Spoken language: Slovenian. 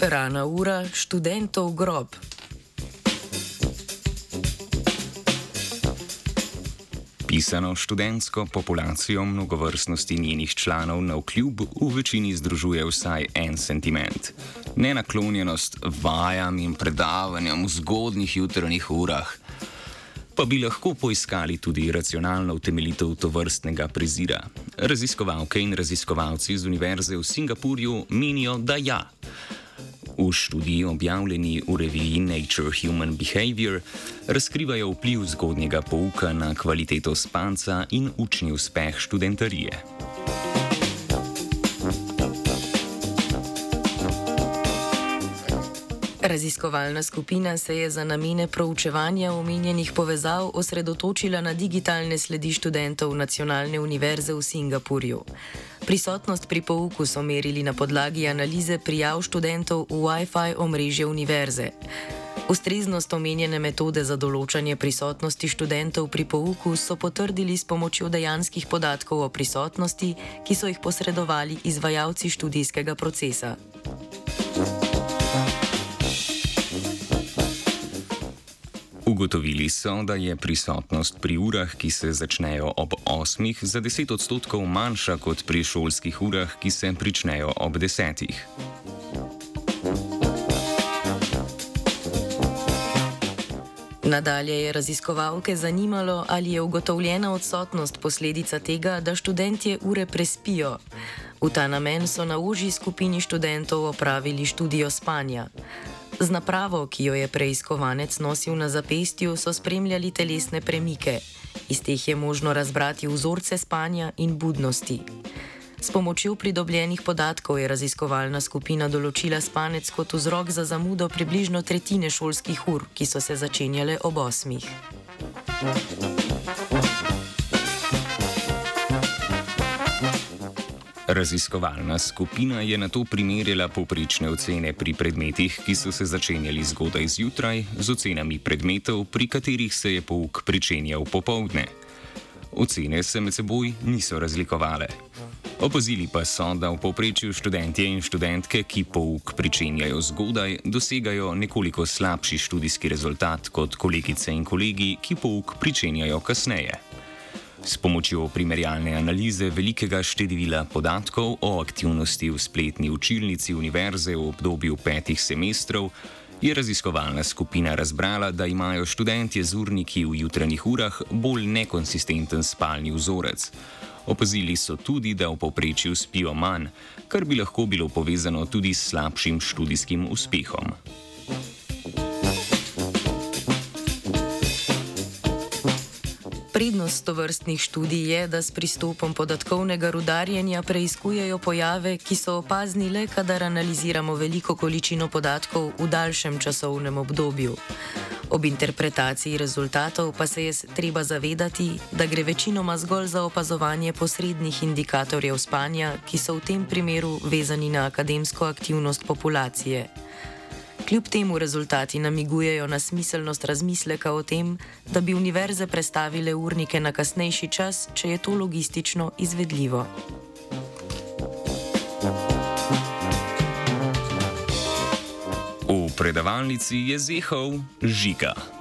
Rana ura, študentov grob. Pisano študentsko populacijo mnogovrstnosti njenih članov na vkljub v večini združuje vsaj en sentiment: nenaklonjenost vajam in predavanjem v zgodnih jutranjih urah. Pa bi lahko poiskali tudi racionalno utemeljitev to vrstnega prezira. Raziskovalke in raziskovalci z Univerze v Singapurju menijo, da ja. V študiji, objavljeni v reviji Nature Human Behavior, razkrivajo vpliv zgodnjega pouka na kvaliteto spanca in učni uspeh študentarije. Raziskovalna skupina se je za namene proučevanja omenjenih povezav osredotočila na digitalne sledi študentov Nacionalne univerze v Singapurju. Prisotnost pri pouku so merili na podlagi analize prijav študentov v Wi-Fi omrežje univerze. Ustreznost omenjene metode za določanje prisotnosti študentov pri pouku so potrdili s pomočjo dejanskih podatkov o prisotnosti, ki so jih posredovali izvajalci študijskega procesa. Ugotovili so, da je prisotnost pri urah, ki se začnejo ob 8, za 10 odstotkov manjša kot pri šolskih urah, ki se pričnejo ob 10. Nadalje je raziskovalke zanimalo, ali je ugotovljena odsotnost posledica tega, da študentje ure prespijo. V ta namen so na užji skupini študentov opravili študijo spanja. Z napravo, ki jo je preiskovanec nosil na zapestju, so spremljali telesne premike. Iz teh je možno razbrati vzorce spanja in budnosti. S pomočjo pridobljenih podatkov je raziskovalna skupina določila spanec kot vzrok za zamudo približno tretjine šolskih ur, ki so se začenjale ob osmih. Raziskovalna skupina je na to primerjala poprečne ocene pri predmetih, ki so se začenjali zgodaj zjutraj, z ocenami predmetov, pri katerih se je pouk pričenjal popovdne. Ocene se med seboj niso razlikovale. Opazili pa so, da v povprečju študentje in študentke, ki pouk pričenjajo zgodaj, dosegajo nekoliko slabši študijski rezultat kot kolegice in kolegi, ki pouk pričenjajo kasneje. S pomočjo primerjalne analize velikega števila podatkov o aktivnosti v spletni učilnici univerze v obdobju petih semestrov je raziskovalna skupina razbrala, da imajo študentje z urniki v jutranjih urah bolj nekonsistenten spalni vzorec. Opazili so tudi, da v povprečju spijo manj, kar bi lahko bilo povezano tudi s slabšim študijskim uspehom. Prednost tovrstnih študij je, da s pristopom podatkovnega rudarjenja preizkujejo pojave, ki so opazni le, kadar analiziramo veliko količino podatkov v daljšem časovnem obdobju. Ob interpretaciji rezultatov pa se je treba zavedati, da gre večinoma zgolj za opazovanje posrednih indikatorjev spanja, ki so v tem primeru vezani na akademsko aktivnost populacije. Kljub temu rezultati namigujejo na smiselnost razmisleka o tem, da bi univerze prestavile urnike na kasnejši čas, če je to logistično izvedljivo. V predavalnici je zehal žiga.